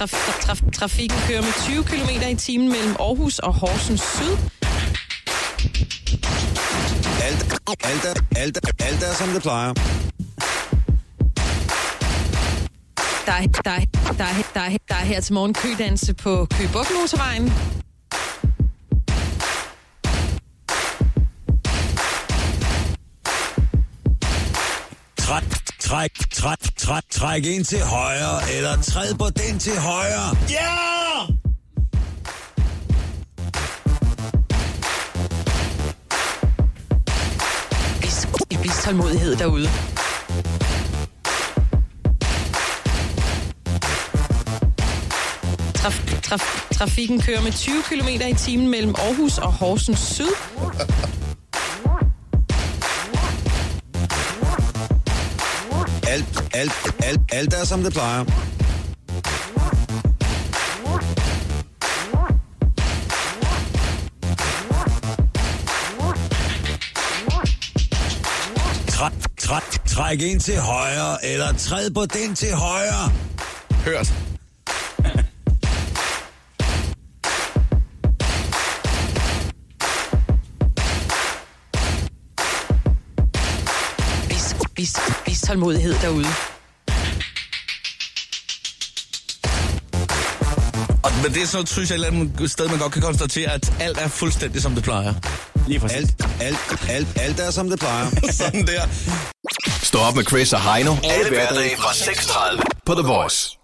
traf, traf, trafikken kører med 20 km i timen mellem Aarhus og Horsens Syd. Alt, alt, alt, alt er, som det plejer. Der er, der, er, der, er, der, er, der er her til morgen kødanse på Køge Motorvejen. Træk, træk, træk, træk, ind til højre, eller træd på den til højre. Ja! Vis, vis tålmodighed derude. Traf, traf, trafikken kører med 20 km i timen mellem Aarhus og Horsens Syd. Alt, alt, alt, alt er, som det plejer. Træk, træk, træk ind til højre, eller træd på den til højre. Hørt. Vis, vis, tålmodighed derude. Og med det så synes jeg et eller andet sted, man godt kan konstatere, at alt er fuldstændig som det plejer. Lige præcis. Alt, alt, alt, alt er, som det plejer. Sådan der. Stå op med Chris og Heino. Alle hverdage fra 6.30 på The Voice.